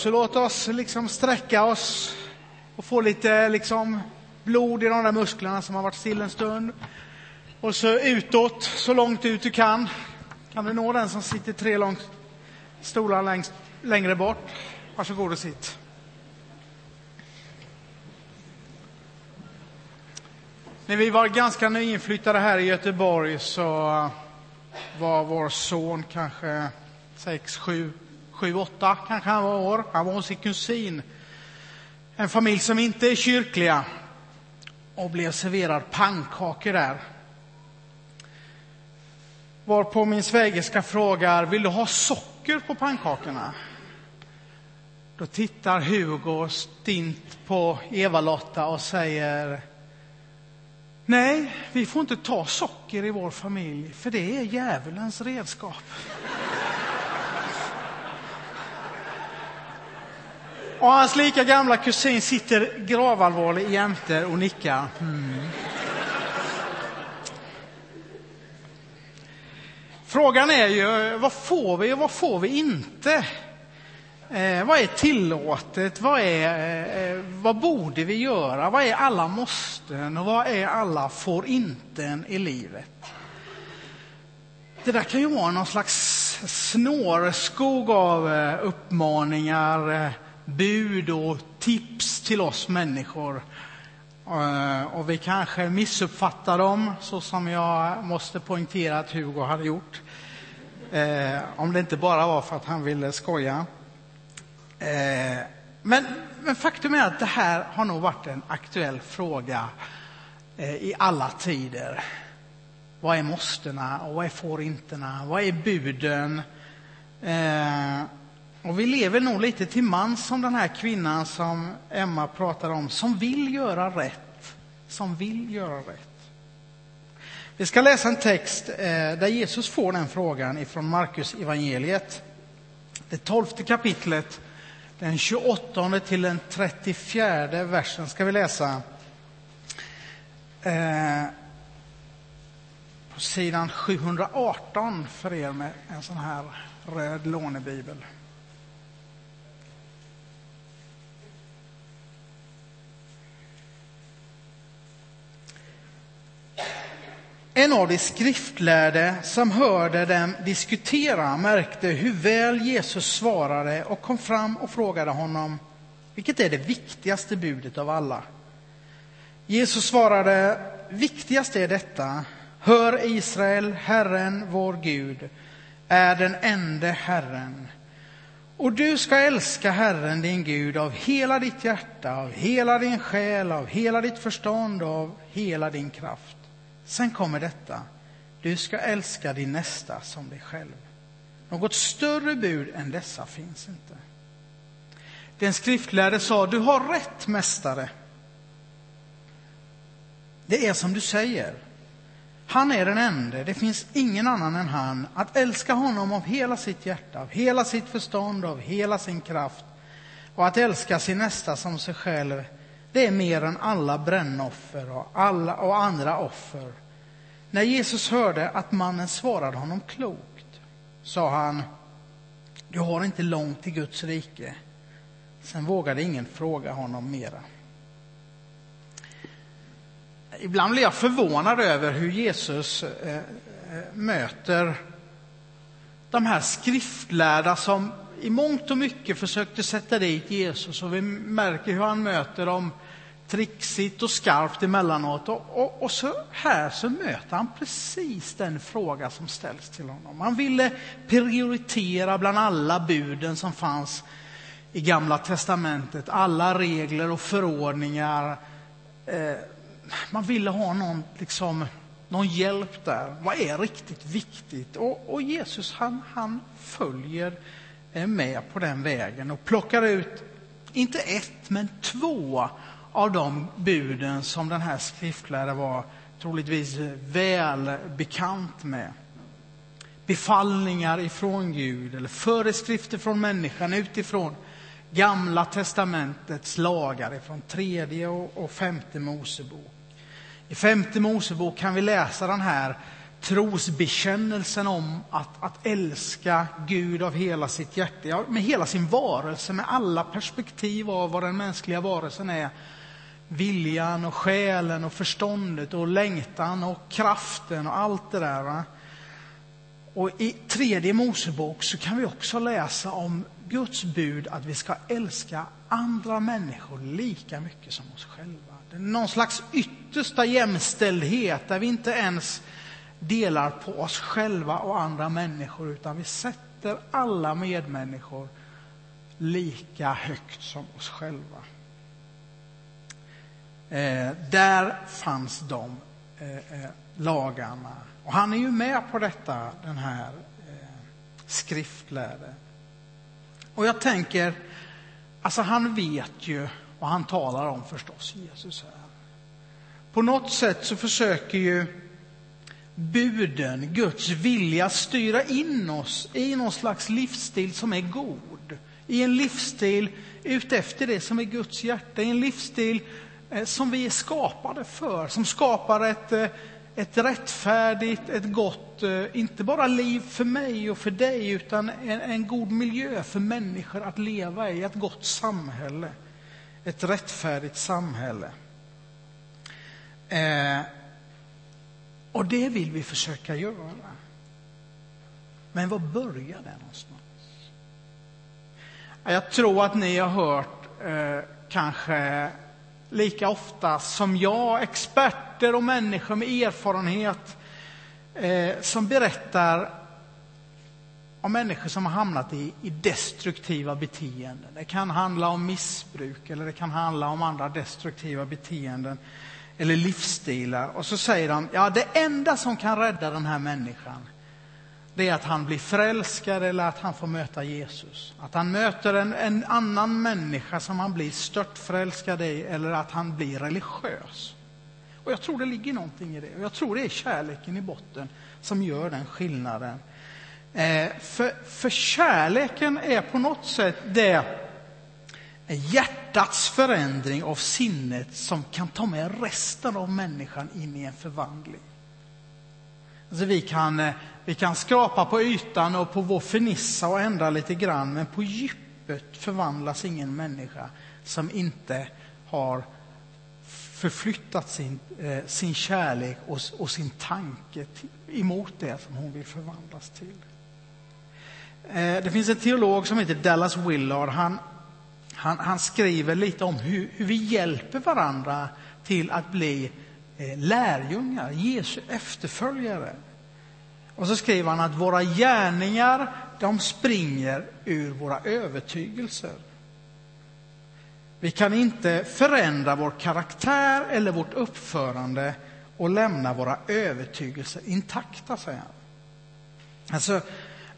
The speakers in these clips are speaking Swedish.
så låt oss liksom sträcka oss och få lite liksom blod i de där musklerna som har varit still en stund. Och så utåt, så långt ut du kan. Kan du nå den som sitter tre långt, stolar längst, längre bort? Varsågod och sitt. När vi var ganska nyinflyttade här i Göteborg så var vår son kanske sex, sju, sju, åtta kanske han var år. Han var hos sin kusin. En familj som inte är kyrkliga och blev serverad pannkakor där. Varpå min svägerska frågar, vill du ha socker på pannkakorna? Då tittar Hugo stint på Eva-Lotta och säger, nej, vi får inte ta socker i vår familj, för det är djävulens redskap. Och hans lika gamla kusin sitter gravallvarlig jämte och nickar. Mm. Frågan är ju, vad får vi och vad får vi inte? Eh, vad är tillåtet? Vad, är, eh, vad borde vi göra? Vad är alla måsten och vad är alla får inte i livet? Det där kan ju vara någon slags snårskog av eh, uppmaningar, eh, bud och tips till oss människor. Eh, och vi kanske missuppfattar dem, så som jag måste poängtera att Hugo hade gjort. Eh, om det inte bara var för att han ville skoja. Eh, men, men, faktum är att det här har nog varit en aktuell fråga i alla tider. Vad är måstena och vad är får intena? Vad är buden? Och vi lever nog lite till mans som den här kvinnan som Emma pratar om, som vill göra rätt. Som vill göra rätt. Vi ska läsa en text eh, där Jesus får den frågan ifrån Markus evangeliet. Det tolfte kapitlet, den 28 till den 34 versen ska vi läsa. Eh, på sidan 718 för er med en sån här röd lånebibel. En av de skriftlärde som hörde dem diskutera märkte hur väl Jesus svarade och kom fram och frågade honom, vilket är det viktigaste budet av alla? Jesus svarade, viktigast är detta, hör Israel, Herren vår Gud är den ende Herren. Och du ska älska Herren din Gud av hela ditt hjärta, av hela din själ, av hela ditt förstånd och av hela din kraft. Sen kommer detta. Du ska älska din nästa som dig själv. Något större bud än dessa finns inte. Den skriftlärde sa, du har rätt mästare. Det är som du säger. Han är den ende, det finns ingen annan än han. Att älska honom av hela sitt hjärta, av hela sitt förstånd, av hela sin kraft och att älska sin nästa som sig själv det är mer än alla brännoffer och, alla, och andra offer. När Jesus hörde att mannen svarade honom klokt sa han, du har inte långt till Guds rike. Sen vågade ingen fråga honom mera. Ibland blir jag förvånad över hur Jesus eh, eh, möter de här skriftlärda som i mångt och mycket försökte sätta dit Jesus och vi märker hur han möter dem trixigt och skarpt emellanåt. Och, och, och så här så möter han precis den fråga som ställs till honom. Han ville prioritera bland alla buden som fanns i Gamla testamentet, alla regler och förordningar. Eh, man ville ha någon, liksom, någon hjälp där. Vad är riktigt viktigt? Och, och Jesus han, han följer är med på den vägen och plockar ut, inte ett, men två av de buden som den här skriftläraren var troligtvis väl bekant med. Befallningar ifrån Gud eller föreskrifter från människan utifrån Gamla testamentets lagar ifrån tredje och femte Mosebok. I femte Mosebok kan vi läsa den här trosbekännelsen om att, att älska Gud av hela sitt hjärta, ja, med hela sin varelse, med alla perspektiv av vad den mänskliga varelsen är. Viljan och själen och förståndet och längtan och kraften och allt det där. Va? Och i tredje Mosebok så kan vi också läsa om Guds bud att vi ska älska andra människor lika mycket som oss själva. Det är någon slags yttersta jämställdhet där vi inte ens delar på oss själva och andra människor utan vi sätter alla medmänniskor lika högt som oss själva. Eh, där fanns de eh, eh, lagarna. Och han är ju med på detta, den här eh, skriftlärde. Och jag tänker, alltså han vet ju vad han talar om förstås, Jesus här. På något sätt så försöker ju buden, Guds vilja, styra in oss i någon slags livsstil som är god. I en livsstil utefter det som är Guds hjärta, i en livsstil eh, som vi är skapade för, som skapar ett, eh, ett rättfärdigt, ett gott, eh, inte bara liv för mig och för dig, utan en, en god miljö för människor att leva i, ett gott samhälle, ett rättfärdigt samhälle. Eh, och det vill vi försöka göra. Men var börjar det någonstans? Jag tror att ni har hört eh, kanske lika ofta som jag, experter och människor med erfarenhet eh, som berättar om människor som har hamnat i, i, destruktiva beteenden. Det kan handla om missbruk eller det kan handla om andra destruktiva beteenden eller livsstilar. Och så säger han, ja det enda som kan rädda den här människan, det är att han blir förälskad eller att han får möta Jesus. Att han möter en, en annan människa som han blir störtförälskad i eller att han blir religiös. Och jag tror det ligger någonting i det. Och jag tror det är kärleken i botten som gör den skillnaden. Eh, för, för kärleken är på något sätt det hjärtats förändring av sinnet som kan ta med resten av människan in i en förvandling. Alltså vi, kan, eh, vi kan skrapa på ytan och på vår fernissa och ändra lite grann, men på djupet förvandlas ingen människa som inte har förflyttat sin, eh, sin kärlek och, och sin tanke till, emot det som hon vill förvandlas till. Eh, det finns en teolog som heter Dallas Willard. Han, han, han skriver lite om hur, hur, vi hjälper varandra till att bli eh, lärjungar, Jesu efterföljare. Och så skriver han att våra gärningar, de springer ur våra övertygelser. Vi kan inte förändra vår karaktär eller vårt uppförande och lämna våra övertygelser intakta, säger han. Alltså,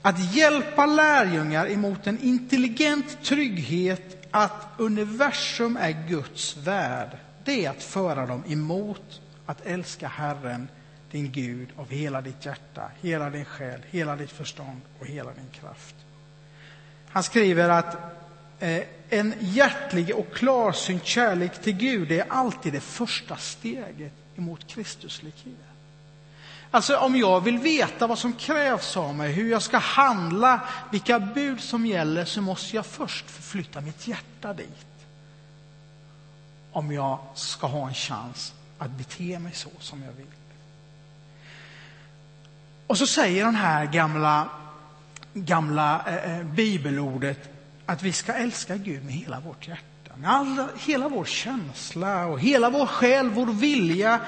att hjälpa lärjungar emot en intelligent trygghet att universum är Guds värld, det är att föra dem emot att älska Herren, din Gud, av hela ditt hjärta, hela din själ, hela ditt förstånd och hela din kraft. Han skriver att eh, en hjärtlig och klarsynt kärlek till Gud är alltid det första steget emot Kristuslikhet. Alltså om jag vill veta vad som krävs av mig, hur jag ska handla, vilka bud som gäller, så måste jag först förflytta mitt hjärta dit. Om jag ska ha en chans att bete mig så som jag vill. Och så säger den här gamla, gamla eh, eh bibelordet att vi ska älska Gud med hela vårt hjärta, med all, hela vår känsla och hela vår själ, vår vilja,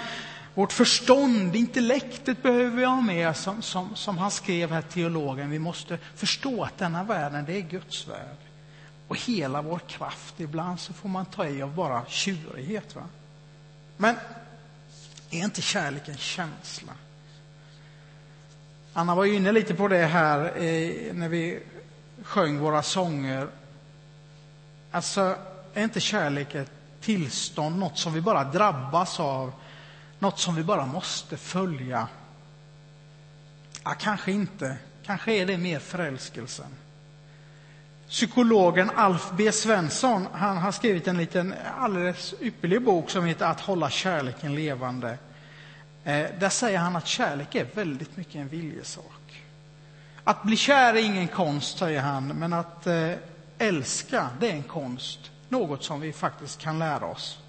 vårt förstånd, intellektet behöver vi ha med, som, som, som han skrev här, teologen. Vi måste förstå att denna världen, det är Guds värld. Och hela vår kraft. Ibland så får man ta i av bara tjurighet. Va? Men är inte kärlek en känsla? Anna var inne lite på det här eh, när vi sjöng våra sånger. Alltså, är inte kärlek ett tillstånd, något som vi bara drabbas av något som vi bara måste följa? Ja, kanske inte. Kanske är det mer förälskelsen. Psykologen Alf B Svensson han har skrivit en liten alldeles ypperlig bok som heter Att hålla kärleken levande. Eh, där säger han att kärlek är väldigt mycket en viljesak. Att bli kär är ingen konst, säger han, men att eh, älska, det är en konst. Något som vi faktiskt kan lära oss.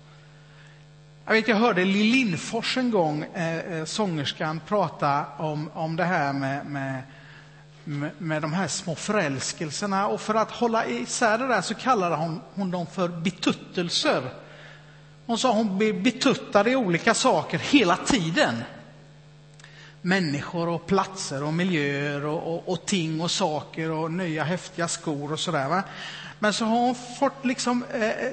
Jag, vet, jag hörde Lill Lindfors en gång, eh, eh sångerskan, prata om, om det här med, med, med, de här små förälskelserna. Och för att hålla isär det där så kallade hon, hon dem för betuttelser. Hon sa hon blev betuttad i olika saker hela tiden. Människor och platser och miljöer och, och, och ting och saker och nya häftiga skor och sådär. Men så har hon fått liksom eh, eh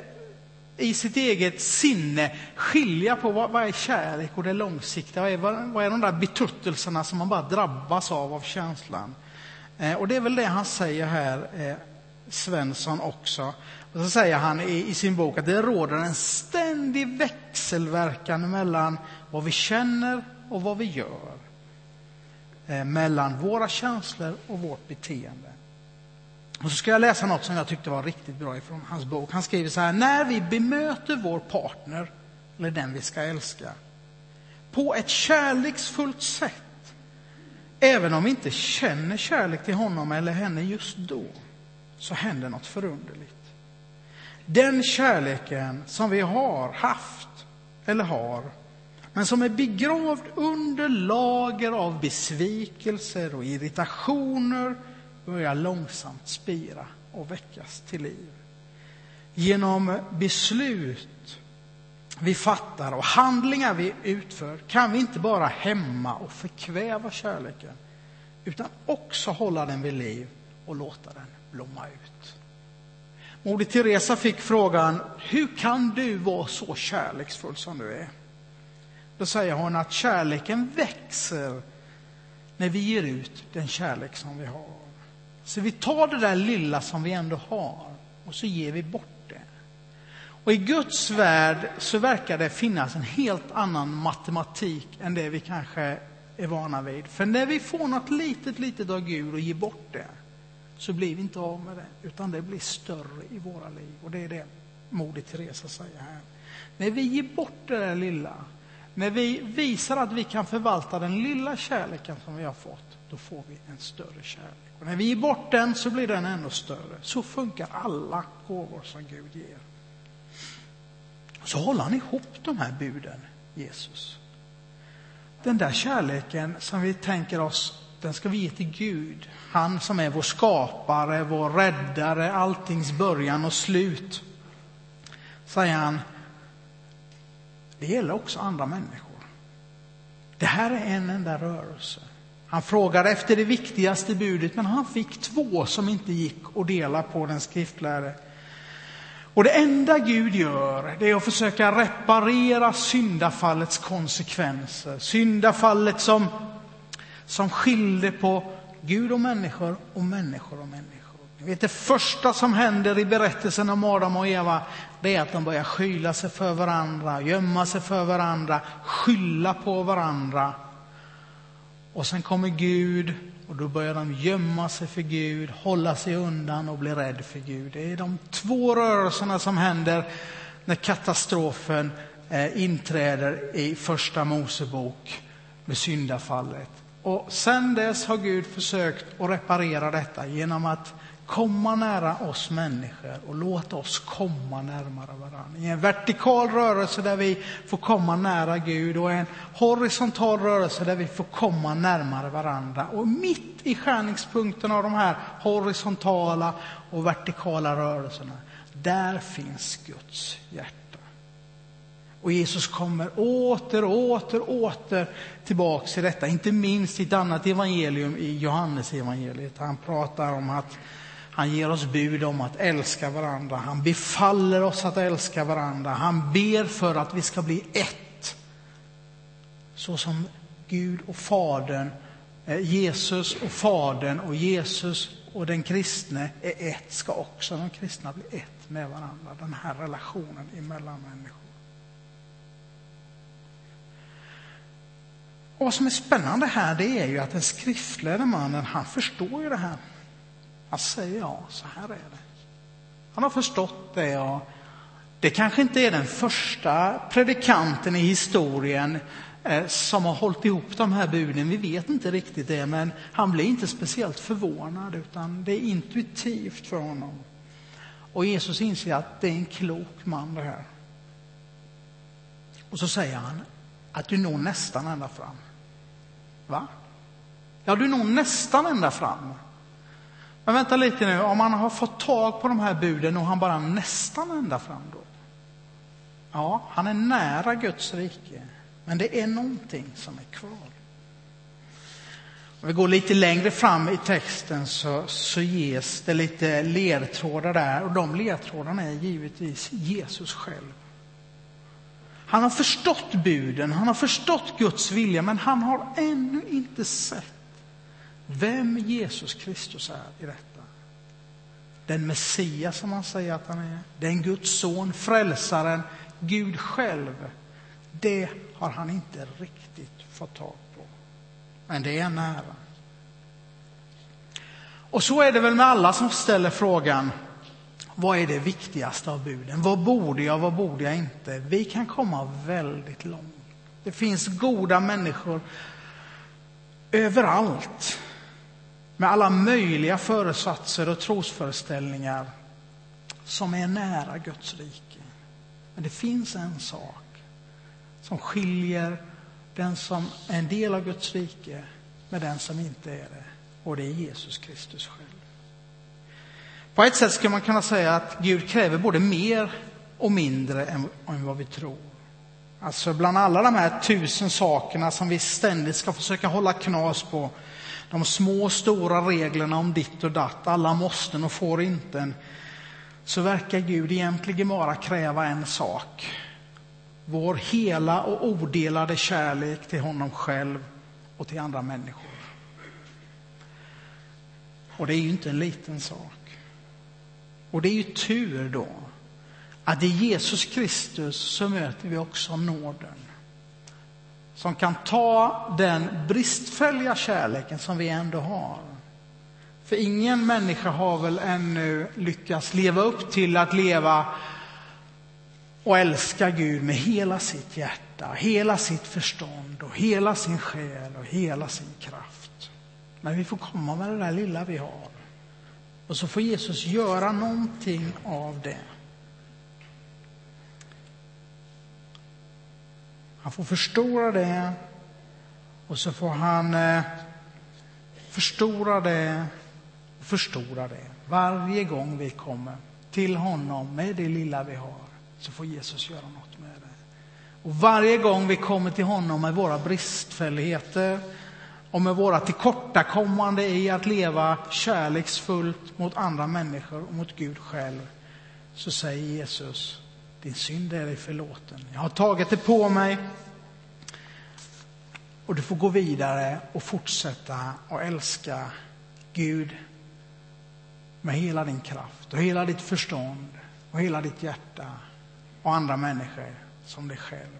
i sitt eget sinne skilja på vad, vad är kärlek och det långsiktiga. Vad är, vad, vad är de där betuttelserna som man bara drabbas av, av känslan. Eh, och det är väl det han säger här, eh, Svensson också. Och så säger han i, i, sin bok att det råder en ständig växelverkan mellan vad vi känner och vad vi gör. Eh, mellan våra känslor och vårt beteende. Och så ska jag läsa något som jag tyckte var riktigt bra ifrån hans bok. Han skriver så här, när vi bemöter vår partner, eller den vi ska älska, på ett kärleksfullt sätt, även om vi inte känner kärlek till honom eller henne just då, så händer något förunderligt. Den kärleken som vi har haft eller har, men som är begravd under lager av besvikelser och irritationer, börjar långsamt spira och väckas till liv. Genom beslut vi fattar och handlingar vi utför kan vi inte bara hämma och förkväva kärleken utan också hålla den vid liv och låta den blomma ut. Moder Teresa fick frågan, hur kan du vara så kärleksfull som du är? Då säger hon att kärleken växer när vi ger ut den kärlek som vi har. Så vi tar det där lilla som vi ändå har och så ger vi bort det. Och i Guds värld så verkar det finnas en helt annan matematik än det vi kanske är vana vid. För när vi får något litet, litet av Gud och ger bort det så blir vi inte av med det, utan det blir större i våra liv. Och det är det Moder Teresa säger här. När vi ger bort det där lilla, när vi visar att vi kan förvalta den lilla kärleken som vi har fått, då får vi en större kärlek. Och när vi ger bort den så blir den ännu större. Så funkar alla gåvor som Gud ger. Så håller han ihop de här buden, Jesus. Den där kärleken som vi tänker oss den ska vi ge till Gud. Han som är vår skapare, vår räddare, alltings början och slut. Säger han, det gäller också andra människor. Det här är en enda rörelse. Han frågade efter det viktigaste budet, men han fick två som inte gick att dela på den skriftlärde. Och det enda Gud gör, det är att försöka reparera syndafallets konsekvenser. Syndafallet som som skilde på Gud och människor och människor och människor. Vet, det första som händer i berättelsen om Adam och Eva, det är att de börjar skyla sig för varandra, gömma sig för varandra, skylla på varandra. Och sen kommer Gud och då börjar de gömma sig för Gud, hålla sig undan och bli rädd för Gud. Det är de två rörelserna som händer när katastrofen eh, inträder i Första Mosebok med syndafallet. Och sen dess har Gud försökt att reparera detta genom att komma nära oss människor och låt oss komma närmare varandra. I en vertikal rörelse där vi får komma nära Gud och en horisontal rörelse där vi får komma närmare varandra. Och mitt i skärningspunkten av de här horisontala och vertikala rörelserna, där finns Guds hjärta. Och Jesus kommer åter, åter, åter tillbaks till detta. Inte minst i ett annat evangelium, i Johannes evangeliet. Han pratar om att han ger oss bud om att älska varandra. Han befaller oss att älska varandra. Han ber för att vi ska bli ett. Så som Gud och Fadern, eh, Jesus och Fadern och Jesus och den kristne är ett, ska också de kristna bli ett med varandra. Den här relationen emellan människor. Och vad som är spännande här det är ju att den skriftlärde mannen, han förstår ju det här. Han säger ja, så här är det. Han har förstått det. Och det kanske inte är den första predikanten i historien eh, som har hållit ihop de här buden. Vi vet inte riktigt det, men han blir inte speciellt förvånad utan det är intuitivt för honom. Och Jesus inser att det är en klok man det här. Och så säger han att du når nästan ända fram. Va? Ja, du når nästan ända fram. Men vänta lite nu, om han har fått tag på de här buden och han bara nästan ända fram då? Ja, han är nära Guds rike, men det är någonting som är kvar. Om vi går lite längre fram i texten så, så ges det lite ledtrådar där och de ledtrådarna är givetvis Jesus själv. Han har förstått buden, han har förstått Guds vilja, men han har ännu inte sett vem Jesus Kristus är i detta. Den Messias som han säger att han är, den Guds son, frälsaren, Gud själv. Det har han inte riktigt fått tag på. Men det är nära. Och så är det väl med alla som ställer frågan, vad är det viktigaste av buden? Vad borde jag, vad borde jag inte? Vi kan komma väldigt långt. Det finns goda människor överallt med alla möjliga föresatser och trosföreställningar som är nära Guds rike. Men det finns en sak som skiljer den som är en del av Guds rike med den som inte är det. Och det är Jesus Kristus själv. På ett sätt skulle man kunna säga att Gud kräver både mer och mindre än, än vad vi tror. Alltså bland alla de här tusen sakerna som vi ständigt ska försöka hålla knas på, de små stora reglerna om ditt och datt, alla måsten och får inte, så verkar Gud egentligen bara kräva en sak. Vår hela och odelade kärlek till honom själv och till andra människor. Och det är ju inte en liten sak. Och det är ju tur då att i Jesus Kristus så möter vi också nåden. Som kan ta den bristfälliga kärleken som vi ändå har. För ingen människa har väl ännu lyckats leva upp till att leva och älska Gud med hela sitt hjärta, hela sitt förstånd och hela sin själ och hela sin kraft. Men vi får komma med det där lilla vi har. Och så får Jesus göra någonting av det. Han får förstora det och så får han eh, förstora det och förstora det. Varje gång vi kommer till honom med det lilla vi har så får Jesus göra något med det. Och varje gång vi kommer till honom med våra bristfälligheter och med våra tillkortakommande i att leva kärleksfullt mot andra människor och mot Gud själv, så säger Jesus, din synd är dig förlåten. Jag har tagit det på mig. Och du får gå vidare och fortsätta att älska Gud med hela din kraft och hela ditt förstånd och hela ditt hjärta och andra människor som dig själv.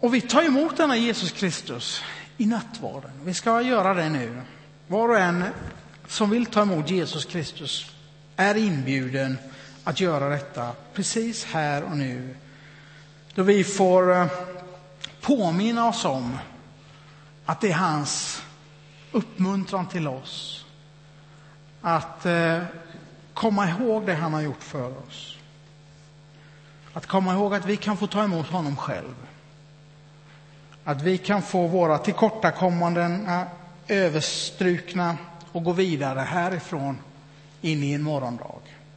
Och vi tar emot denna Jesus Kristus i nattvarden. Vi ska göra det nu. Var och en som vill ta emot Jesus Kristus är inbjuden att göra detta precis här och nu. Då vi får eh, påminna oss om att det är hans uppmuntran till oss. Att eh, komma ihåg det han har gjort för oss. Att komma ihåg att vi kan få ta emot honom själv. Att vi kan få våra tillkortakommanden eh, överstrukna och gå vidare härifrån in i en morgondag.